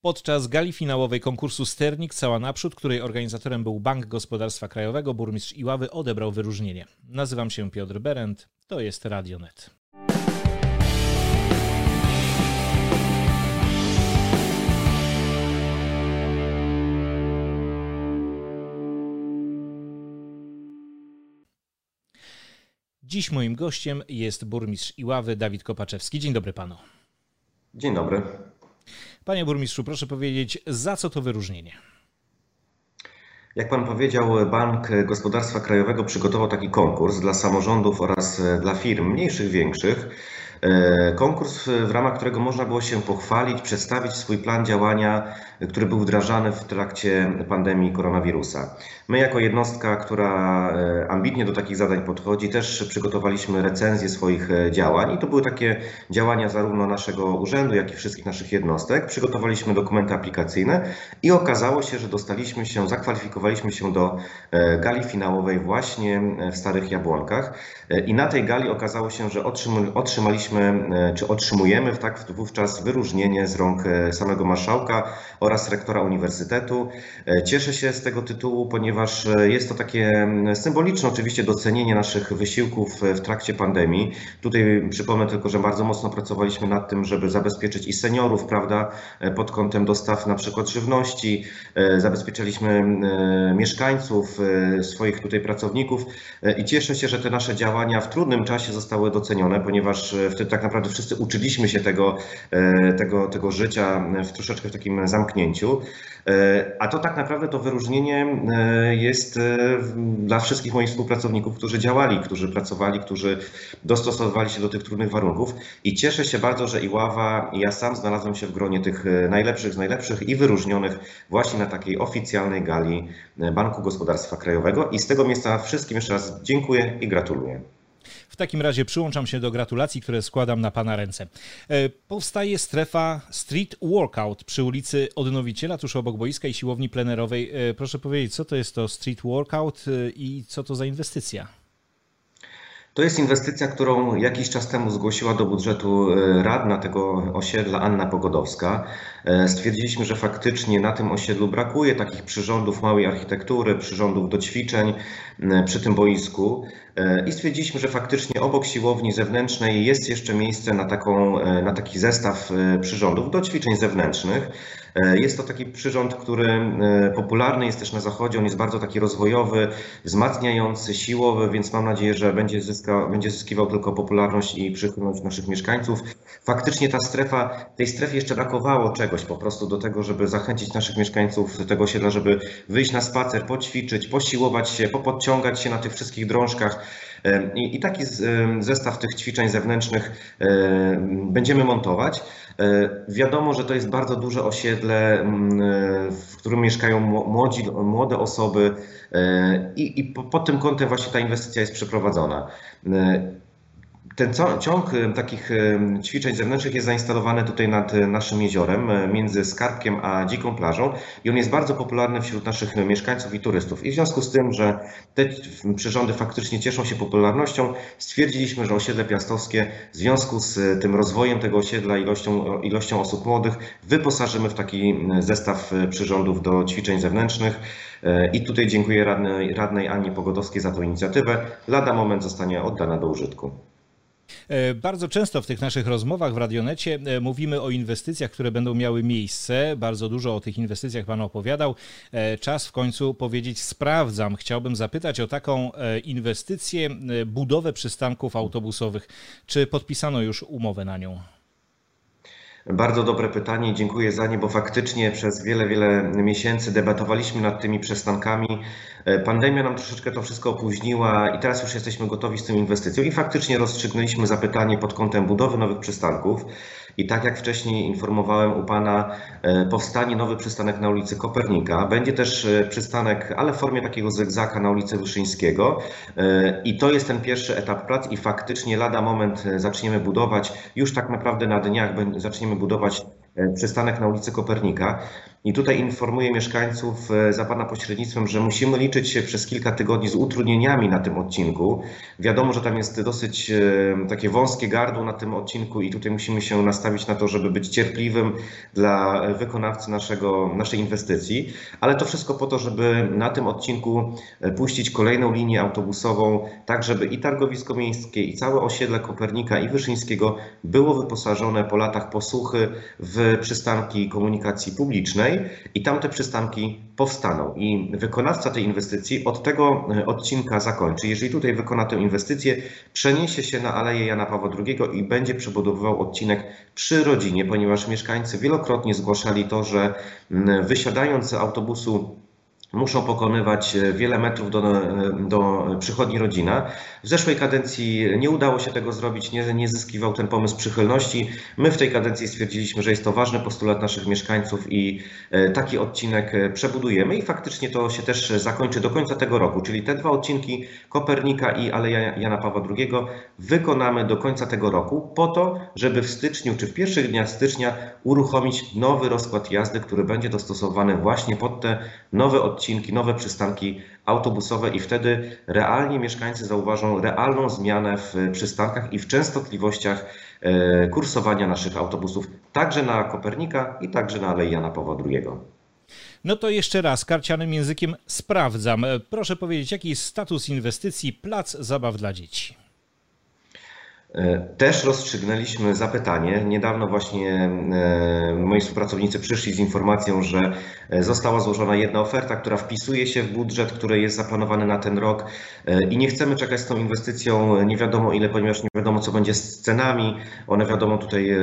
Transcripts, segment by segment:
Podczas gali finałowej konkursu Sternik Cała Naprzód, której organizatorem był Bank Gospodarstwa Krajowego, burmistrz Iławy odebrał wyróżnienie. Nazywam się Piotr Berend, to jest Radionet. Dziś moim gościem jest burmistrz Iławy Dawid Kopaczewski. Dzień dobry panu. Dzień dobry. Panie burmistrzu, proszę powiedzieć, za co to wyróżnienie? Jak pan powiedział, Bank Gospodarstwa Krajowego przygotował taki konkurs dla samorządów oraz dla firm mniejszych, większych E, konkurs, w ramach którego można było się pochwalić, przedstawić swój plan działania, który był wdrażany w trakcie pandemii koronawirusa. My, jako jednostka, która e, ambitnie do takich zadań podchodzi, też przygotowaliśmy recenzję swoich e, działań i to były takie działania zarówno naszego urzędu, jak i wszystkich naszych jednostek. Przygotowaliśmy dokumenty aplikacyjne i okazało się, że dostaliśmy się, zakwalifikowaliśmy się do gali finałowej właśnie w Starych Jabłonkach. I na tej gali okazało się, że otrzymaliśmy e, czy otrzymujemy tak wówczas wyróżnienie z rąk e, samego marszałka oraz rektora uniwersytetu. E, cieszę się z tego tytułu, ponieważ jest to takie symboliczne oczywiście docenienie naszych wysiłków w trakcie pandemii. Tutaj przypomnę tylko, że bardzo mocno pracowaliśmy nad tym, żeby zabezpieczyć i seniorów, prawda, pod kątem dostaw na przykład żywności, zabezpieczaliśmy mieszkańców, swoich tutaj pracowników i cieszę się, że te nasze działania w trudnym czasie zostały docenione, ponieważ wtedy tak naprawdę wszyscy uczyliśmy się tego, e, tego, tego życia w troszeczkę w takim zamknięciu. E, a to tak naprawdę to wyróżnienie e, jest dla wszystkich moich współpracowników, którzy działali, którzy pracowali, którzy dostosowywali się do tych trudnych warunków. I cieszę się bardzo, że Iława i ja sam znalazłem się w gronie tych najlepszych z najlepszych i wyróżnionych właśnie na takiej oficjalnej gali Banku Gospodarstwa Krajowego. I z tego miejsca wszystkim jeszcze raz dziękuję i gratuluję. Takim razie przyłączam się do gratulacji, które składam na Pana ręce. E, powstaje strefa Street Workout przy ulicy Odnowiciela, tuż obok boiska i siłowni plenerowej. E, proszę powiedzieć, co to jest to Street Workout e, i co to za inwestycja? To jest inwestycja, którą jakiś czas temu zgłosiła do budżetu radna tego osiedla Anna Pogodowska. Stwierdziliśmy, że faktycznie na tym osiedlu brakuje takich przyrządów małej architektury, przyrządów do ćwiczeń przy tym boisku. E, i stwierdziliśmy, że faktycznie obok siłowni zewnętrznej jest jeszcze miejsce na, taką, e, na taki zestaw e, przyrządów do ćwiczeń zewnętrznych. Jest to taki przyrząd, który popularny jest też na zachodzie, on jest bardzo taki rozwojowy, wzmacniający, siłowy, więc mam nadzieję, że będzie, będzie zyskiwał tylko popularność i przychylność naszych mieszkańców. Faktycznie ta strefa, tej strefie jeszcze brakowało czegoś po prostu do tego, żeby zachęcić naszych mieszkańców tego osiedla, żeby wyjść na spacer, poćwiczyć, posiłować się, popodciągać się na tych wszystkich drążkach. I, I, taki zestaw tych ćwiczeń zewnętrznych będziemy montować. E, wiadomo, że to jest bardzo duże osiedle, w którym mieszkają młodzi, młode osoby e, i, i pod tym kątem właśnie ta inwestycja jest przeprowadzona. E, ten ciąg takich ćwiczeń zewnętrznych jest zainstalowany tutaj nad naszym jeziorem, między Skarbkiem a Dziką Plażą i on jest bardzo popularny wśród naszych mieszkańców i turystów. I w związku z tym, że te przyrządy faktycznie cieszą się popularnością, stwierdziliśmy, że osiedle piastowskie w związku z tym rozwojem tego osiedla, ilością, ilością osób młodych, wyposażymy w taki zestaw przyrządów do ćwiczeń zewnętrznych. E, I tutaj dziękuję radnej, radnej Annie Pogodowskiej za tę inicjatywę. Lada moment zostanie oddana do użytku. E, bardzo często w tych naszych rozmowach w Radionecie e, mówimy o inwestycjach, które będą miały miejsce. Bardzo dużo o tych inwestycjach Pan opowiadał. E, czas w końcu powiedzieć sprawdzam. Chciałbym zapytać o taką inwestycję, budowę przystanków autobusowych. Czy podpisano już umowę na nią? Bardzo dobre pytanie, dziękuję za nie, bo faktycznie przez wiele, wiele miesięcy debatowaliśmy nad tymi przestankami. E, pandemia nam troszeczkę to wszystko opóźniła i teraz już jesteśmy gotowi z tym inwestycją i faktycznie rozstrzygnęliśmy zapytanie pod kątem budowy nowych przystanków. I tak jak wcześniej informowałem u Pana, e, powstanie nowy przystanek na ulicy Kopernika. Będzie też e, przystanek, ale w formie takiego zegzaka na ulicy Wyszyńskiego. I to jest ten pierwszy etap prac i faktycznie lada moment zaczniemy budować, już tak naprawdę na dniach zaczniemy budować przystanek na ulicy Kopernika. I tutaj informuję mieszkańców e, za Pana pośrednictwem, że musimy liczyć się przez kilka tygodni z utrudnieniami na tym odcinku. Wiadomo, że tam jest dosyć e, takie wąskie gardło na tym odcinku i tutaj musimy się nastawić na to, żeby być cierpliwym dla wykonawcy naszego, naszej inwestycji, ale to wszystko po to, żeby na tym odcinku e, puścić kolejną linię autobusową, tak żeby i targowisko miejskie, i całe osiedle Kopernika i Wyszyńskiego było wyposażone po latach posłuchy w przystanki komunikacji publicznej i tamte przystanki powstaną. I wykonawca tej inwestycji od tego e, odcinka zakończy. Jeżeli tutaj wykona tę inwestycję, przeniesie się na Aleję Jana Pawła II i będzie przebudowywał odcinek przy rodzinie, ponieważ mieszkańcy wielokrotnie zgłaszali to, że wysiadając z autobusu muszą pokonywać e, wiele metrów do, e, do przychodni rodzina. W zeszłej kadencji nie udało się tego zrobić, nie, nie zyskiwał ten pomysł przychylności. My w tej kadencji stwierdziliśmy, że jest to ważny postulat naszych mieszkańców i e, taki odcinek przebudujemy i faktycznie to się też zakończy do końca tego roku, czyli te dwa odcinki Kopernika i Aleja Jana Pawła II wykonamy do końca tego roku po to, żeby w styczniu czy w pierwszych dniach stycznia uruchomić nowy rozkład jazdy, który będzie dostosowany właśnie pod te nowe odcinki odcinki, nowe przystanki autobusowe i wtedy realnie mieszkańcy zauważą realną zmianę w przystankach i w częstotliwościach e, kursowania naszych autobusów, także na Kopernika i także na Alei Jana Pawła II. No to jeszcze raz, karcianym językiem sprawdzam. Proszę powiedzieć, jaki jest status inwestycji Plac Zabaw dla Dzieci? E, też rozstrzygnęliśmy zapytanie. Niedawno właśnie e, moi współpracownicy przyszli z informacją, że e, została złożona jedna oferta, która wpisuje się w budżet, który jest zaplanowany na ten rok i nie chcemy czekać z tą inwestycją nie wiadomo ile, ponieważ nie wiadomo co będzie z cenami. One wiadomo tutaj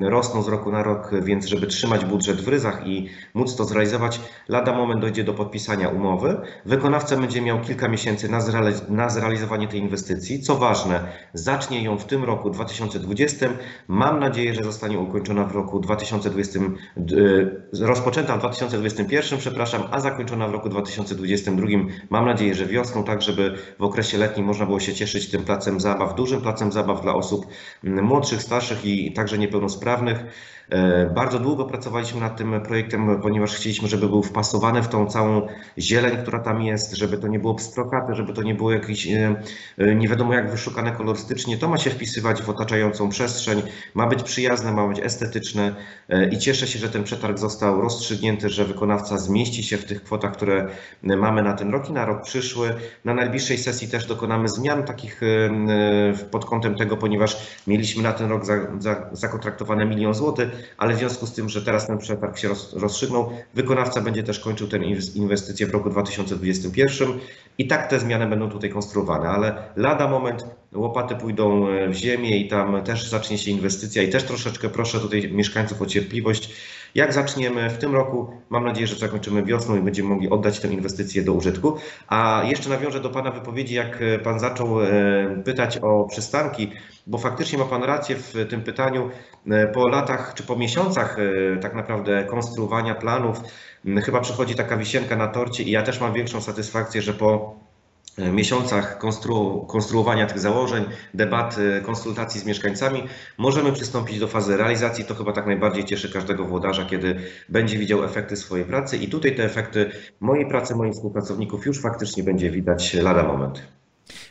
rosną z roku na rok, więc żeby trzymać budżet w ryzach i móc to zrealizować, lada moment dojdzie do podpisania umowy. Wykonawca będzie miał kilka miesięcy na zrealizowanie tej inwestycji. Co ważne, zacznie ją w tym roku 2020. Mam nadzieję, że zostanie ukończona w roku 2020, e, rozpoczęta w 2021, przepraszam, a zakończona w roku 2022. Mam nadzieję, że wiosną, tak żeby w okresie letnim można było się cieszyć tym placem zabaw, dużym placem zabaw dla osób młodszych, starszych i także niepełnosprawnych. E, bardzo długo pracowaliśmy nad tym projektem, ponieważ chcieliśmy, żeby był wpasowany w tą całą zieleń, która tam jest, żeby to nie było pstrokate, żeby to nie było jakieś e, e, nie wiadomo jak wyszukane kolorystycznie. To ma się wpisywać w otaczającą przestrzeń, ma być przyjazne, ma być estetyczne i cieszę się, że ten przetarg został rozstrzygnięty, że wykonawca zmieści się w tych kwotach, które mamy na ten rok i na rok przyszły. Na najbliższej sesji też dokonamy zmian takich pod kątem tego, ponieważ mieliśmy na ten rok zakontraktowane milion złotych, ale w związku z tym, że teraz ten przetarg się rozstrzygnął, wykonawca będzie też kończył tę inwestycję w roku 2021 i tak te zmiany będą tutaj konstruowane, ale lada moment łopaty pójdą e, w ziemię i tam też zacznie się inwestycja i też troszeczkę proszę tutaj mieszkańców o cierpliwość. Jak zaczniemy w tym roku, mam nadzieję, że zakończymy wiosną i będziemy mogli oddać tę inwestycję do użytku. A jeszcze nawiążę do Pana wypowiedzi, jak e, Pan zaczął e, pytać o przystanki, bo faktycznie ma Pan rację w tym pytaniu. Po latach czy po miesiącach tak naprawdę konstruowania planów, chyba przychodzi taka wisienka na torcie i ja też mam większą satysfakcję, że po E, miesiącach konstru konstruowania tych założeń, debat, konsultacji z mieszkańcami, możemy przystąpić do fazy realizacji. To chyba tak najbardziej cieszy każdego włodarza, kiedy będzie widział efekty swojej pracy i tutaj te efekty mojej pracy, moich współpracowników już faktycznie będzie widać lada moment.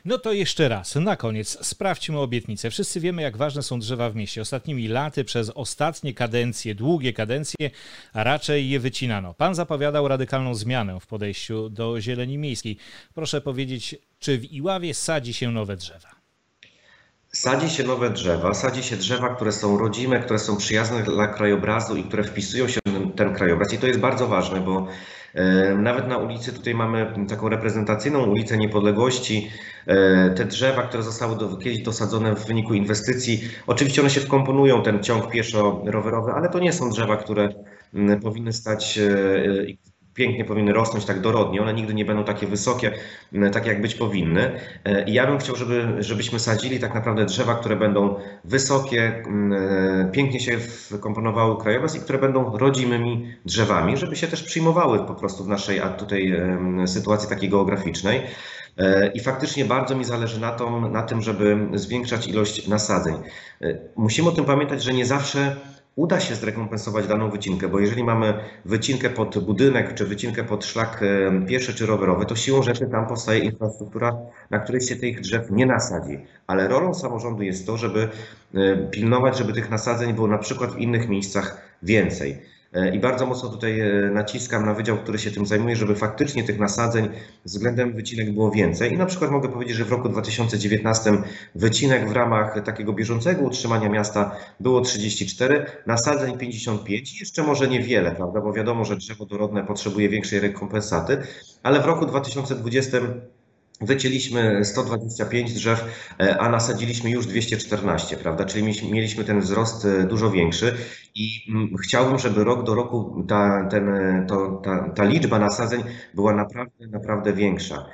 No to jeszcze raz, na koniec sprawdźmy obietnicę. Wszyscy wiemy, jak ważne są drzewa w mieście. Ostatnimi laty, przez ostatnie kadencje, długie kadencje, raczej je wycinano. Pan zapowiadał radykalną zmianę w podejściu do zieleni miejskiej. Proszę powiedzieć, czy w Iławie sadzi się nowe drzewa? Sadzi się nowe drzewa, sadzi się drzewa, które są rodzime, które są przyjazne dla krajobrazu i które wpisują się w ten krajobraz. I to jest bardzo ważne, bo nawet na ulicy tutaj mamy taką reprezentacyjną ulicę Niepodległości. E, te drzewa, które zostały do, kiedyś dosadzone w wyniku inwestycji, oczywiście one się wkomponują ten ciąg pieszo-rowerowy, ale to nie są drzewa, które powinny stać e, pięknie powinny rosnąć tak dorodnie, one nigdy nie będą takie wysokie, tak jak być powinny. E, I ja bym chciał, żeby, żebyśmy sadzili tak naprawdę drzewa, które będą wysokie, e, pięknie się wkomponowały krajobraz i które będą rodzimymi drzewami, żeby się też przyjmowały po prostu w naszej tutaj sytuacji takiej geograficznej. E, I faktycznie bardzo mi zależy na, na tym, żeby zwiększać ilość nasadzeń. Musimy o tym pamiętać, że nie zawsze uda się zrekompensować daną wycinkę, bo jeżeli mamy wycinkę pod budynek, czy wycinkę pod szlak pieszy czy rowerowy, to siłą rzeczy tam powstaje infrastruktura, na której się tych drzew nie nasadzi. Ale rolą samorządu jest to, żeby e, pilnować, żeby tych nasadzeń było na przykład w innych miejscach więcej. E, I bardzo mocno tutaj e, naciskam na wydział, który się tym zajmuje, żeby faktycznie tych nasadzeń względem wycinek było więcej. I na przykład mogę powiedzieć, że w roku 2019 wycinek w ramach takiego bieżącego utrzymania miasta było 34, nasadzeń 55 jeszcze może niewiele, prawda, bo wiadomo, że drzewo dorodne potrzebuje większej rekompensaty, ale w roku 2020 Wycięliśmy 125 drzew, e, a nasadziliśmy już 214, prawda? Czyli mieliśmy ten wzrost e, dużo większy i mm, chciałbym, żeby rok do roku ta, ten, e, to, ta, ta liczba nasadzeń była naprawdę, naprawdę większa.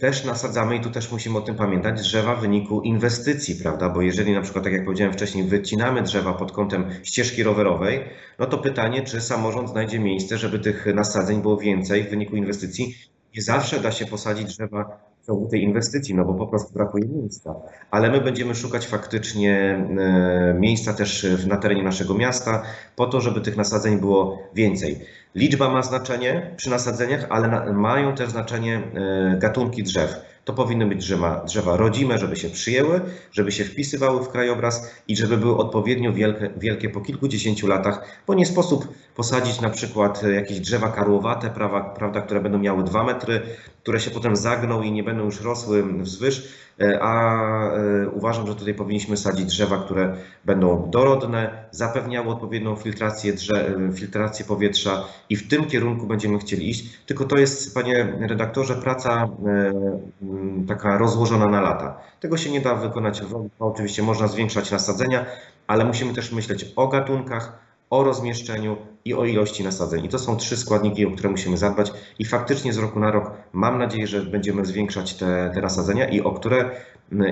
Też nasadzamy i tu też musimy o tym pamiętać, drzewa w wyniku inwestycji, prawda? Bo jeżeli na przykład, tak jak powiedziałem wcześniej, wycinamy drzewa pod kątem ścieżki rowerowej, no to pytanie, czy samorząd znajdzie miejsce, żeby tych nasadzeń było więcej w wyniku inwestycji, nie zawsze da się posadzić drzewa w ciągu tej inwestycji, no bo po prostu brakuje miejsca. Ale my będziemy szukać faktycznie e, miejsca też na terenie naszego miasta, po to, żeby tych nasadzeń było więcej. Liczba ma znaczenie przy nasadzeniach, ale mają też znaczenie e, gatunki drzew. To powinny być drzewa, drzewa rodzime, żeby się przyjęły, żeby się wpisywały w krajobraz i żeby były odpowiednio wielkie, wielkie po kilkudziesięciu latach, bo nie sposób posadzić na przykład jakieś drzewa karłowate, prawda, które będą miały dwa metry, które się potem zagną i nie będą już rosły wzwyż, e, a e, uważam, że tutaj powinniśmy sadzić drzewa, które będą dorodne, zapewniały odpowiednią filtrację, drze, filtrację powietrza i w tym kierunku będziemy chcieli iść. Tylko to jest, panie redaktorze, praca e, taka rozłożona na lata. Tego się nie da wykonać. Oczywiście można zwiększać nasadzenia, ale musimy też myśleć o gatunkach, o rozmieszczeniu i o ilości nasadzeń. I to są trzy składniki, o które musimy zadbać i faktycznie z roku na rok mam nadzieję, że będziemy zwiększać te, te nasadzenia i o które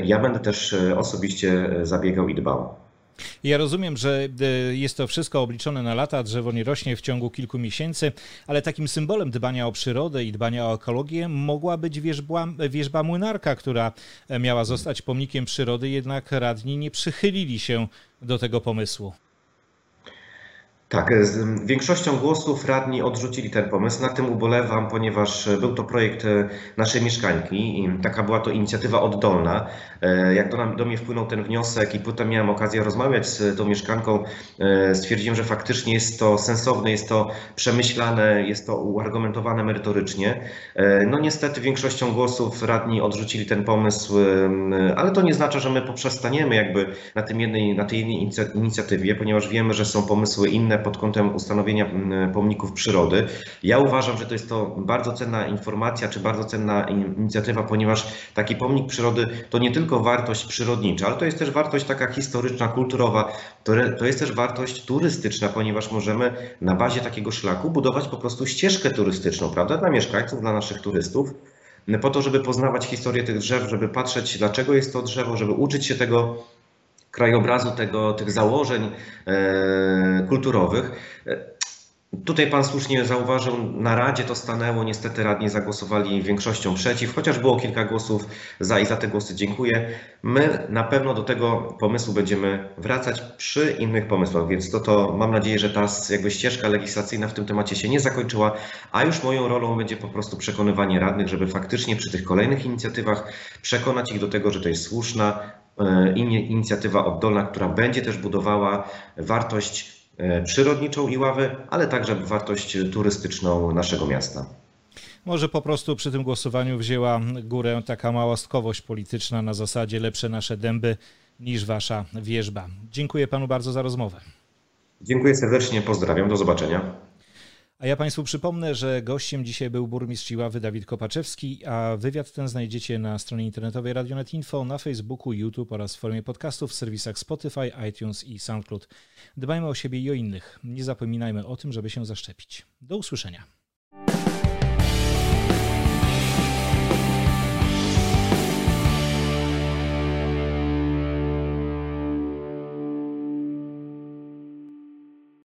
ja będę też e, osobiście e, zabiegał i dbał. Ja rozumiem, że e, jest to wszystko obliczone na lata, drzewo nie rośnie w ciągu kilku miesięcy, ale takim symbolem dbania o przyrodę i dbania o ekologię mogła być wierzba, wierzba młynarka, która miała zostać pomnikiem przyrody, jednak radni nie przychylili się do tego pomysłu. Tak, z większością głosów radni odrzucili ten pomysł. Na tym ubolewam, ponieważ był to projekt e, naszej mieszkańki i taka była to inicjatywa oddolna. E, jak do, do mnie wpłynął ten wniosek i potem miałem okazję rozmawiać z tą mieszkanką, e, stwierdziłem, że faktycznie jest to sensowne, jest to przemyślane, jest to uargumentowane merytorycznie. No niestety większością głosów radni odrzucili ten pomysł, ale to nie znaczy, że my poprzestaniemy jakby na, tym jednej, na tej jednej inicjatywie, ponieważ wiemy, że są pomysły inne, pod kątem ustanowienia mm, pomników przyrody. Ja uważam, że to jest to bardzo cenna informacja, czy bardzo cenna inicjatywa, ponieważ taki pomnik przyrody to nie tylko wartość przyrodnicza, ale to jest też wartość taka historyczna, kulturowa, to jest też wartość turystyczna, ponieważ możemy na bazie takiego szlaku budować po prostu ścieżkę turystyczną, prawda, dla mieszkańców, dla naszych turystów po to, żeby poznawać historię tych drzew, żeby patrzeć, dlaczego jest to drzewo, żeby uczyć się tego krajobrazu tego, tych założeń e, kulturowych. E, tutaj Pan słusznie zauważył, na Radzie to stanęło, niestety radni zagłosowali większością przeciw, chociaż było kilka głosów za i za te głosy dziękuję. My na pewno do tego pomysłu będziemy wracać przy innych pomysłach, więc to, to mam nadzieję, że ta jakby ścieżka legislacyjna w tym temacie się nie zakończyła, a już moją rolą będzie po prostu przekonywanie radnych, żeby faktycznie przy tych kolejnych inicjatywach przekonać ich do tego, że to jest słuszna, inicjatywa oddolna, która będzie też budowała wartość e, przyrodniczą Iławy, ale także wartość turystyczną naszego miasta. Może po prostu przy tym głosowaniu wzięła górę taka małostkowość polityczna na zasadzie lepsze nasze dęby niż wasza wierzba. Dziękuję panu bardzo za rozmowę. Dziękuję serdecznie, pozdrawiam, do zobaczenia. A ja Państwu przypomnę, że gościem dzisiaj był burmistrz Iławy Dawid Kopaczewski, a wywiad ten znajdziecie na stronie internetowej Radionet Info, na Facebooku, YouTube oraz w formie podcastów w serwisach Spotify, iTunes i SoundCloud. Dbajmy o siebie i o innych. Nie zapominajmy o tym, żeby się zaszczepić. Do usłyszenia.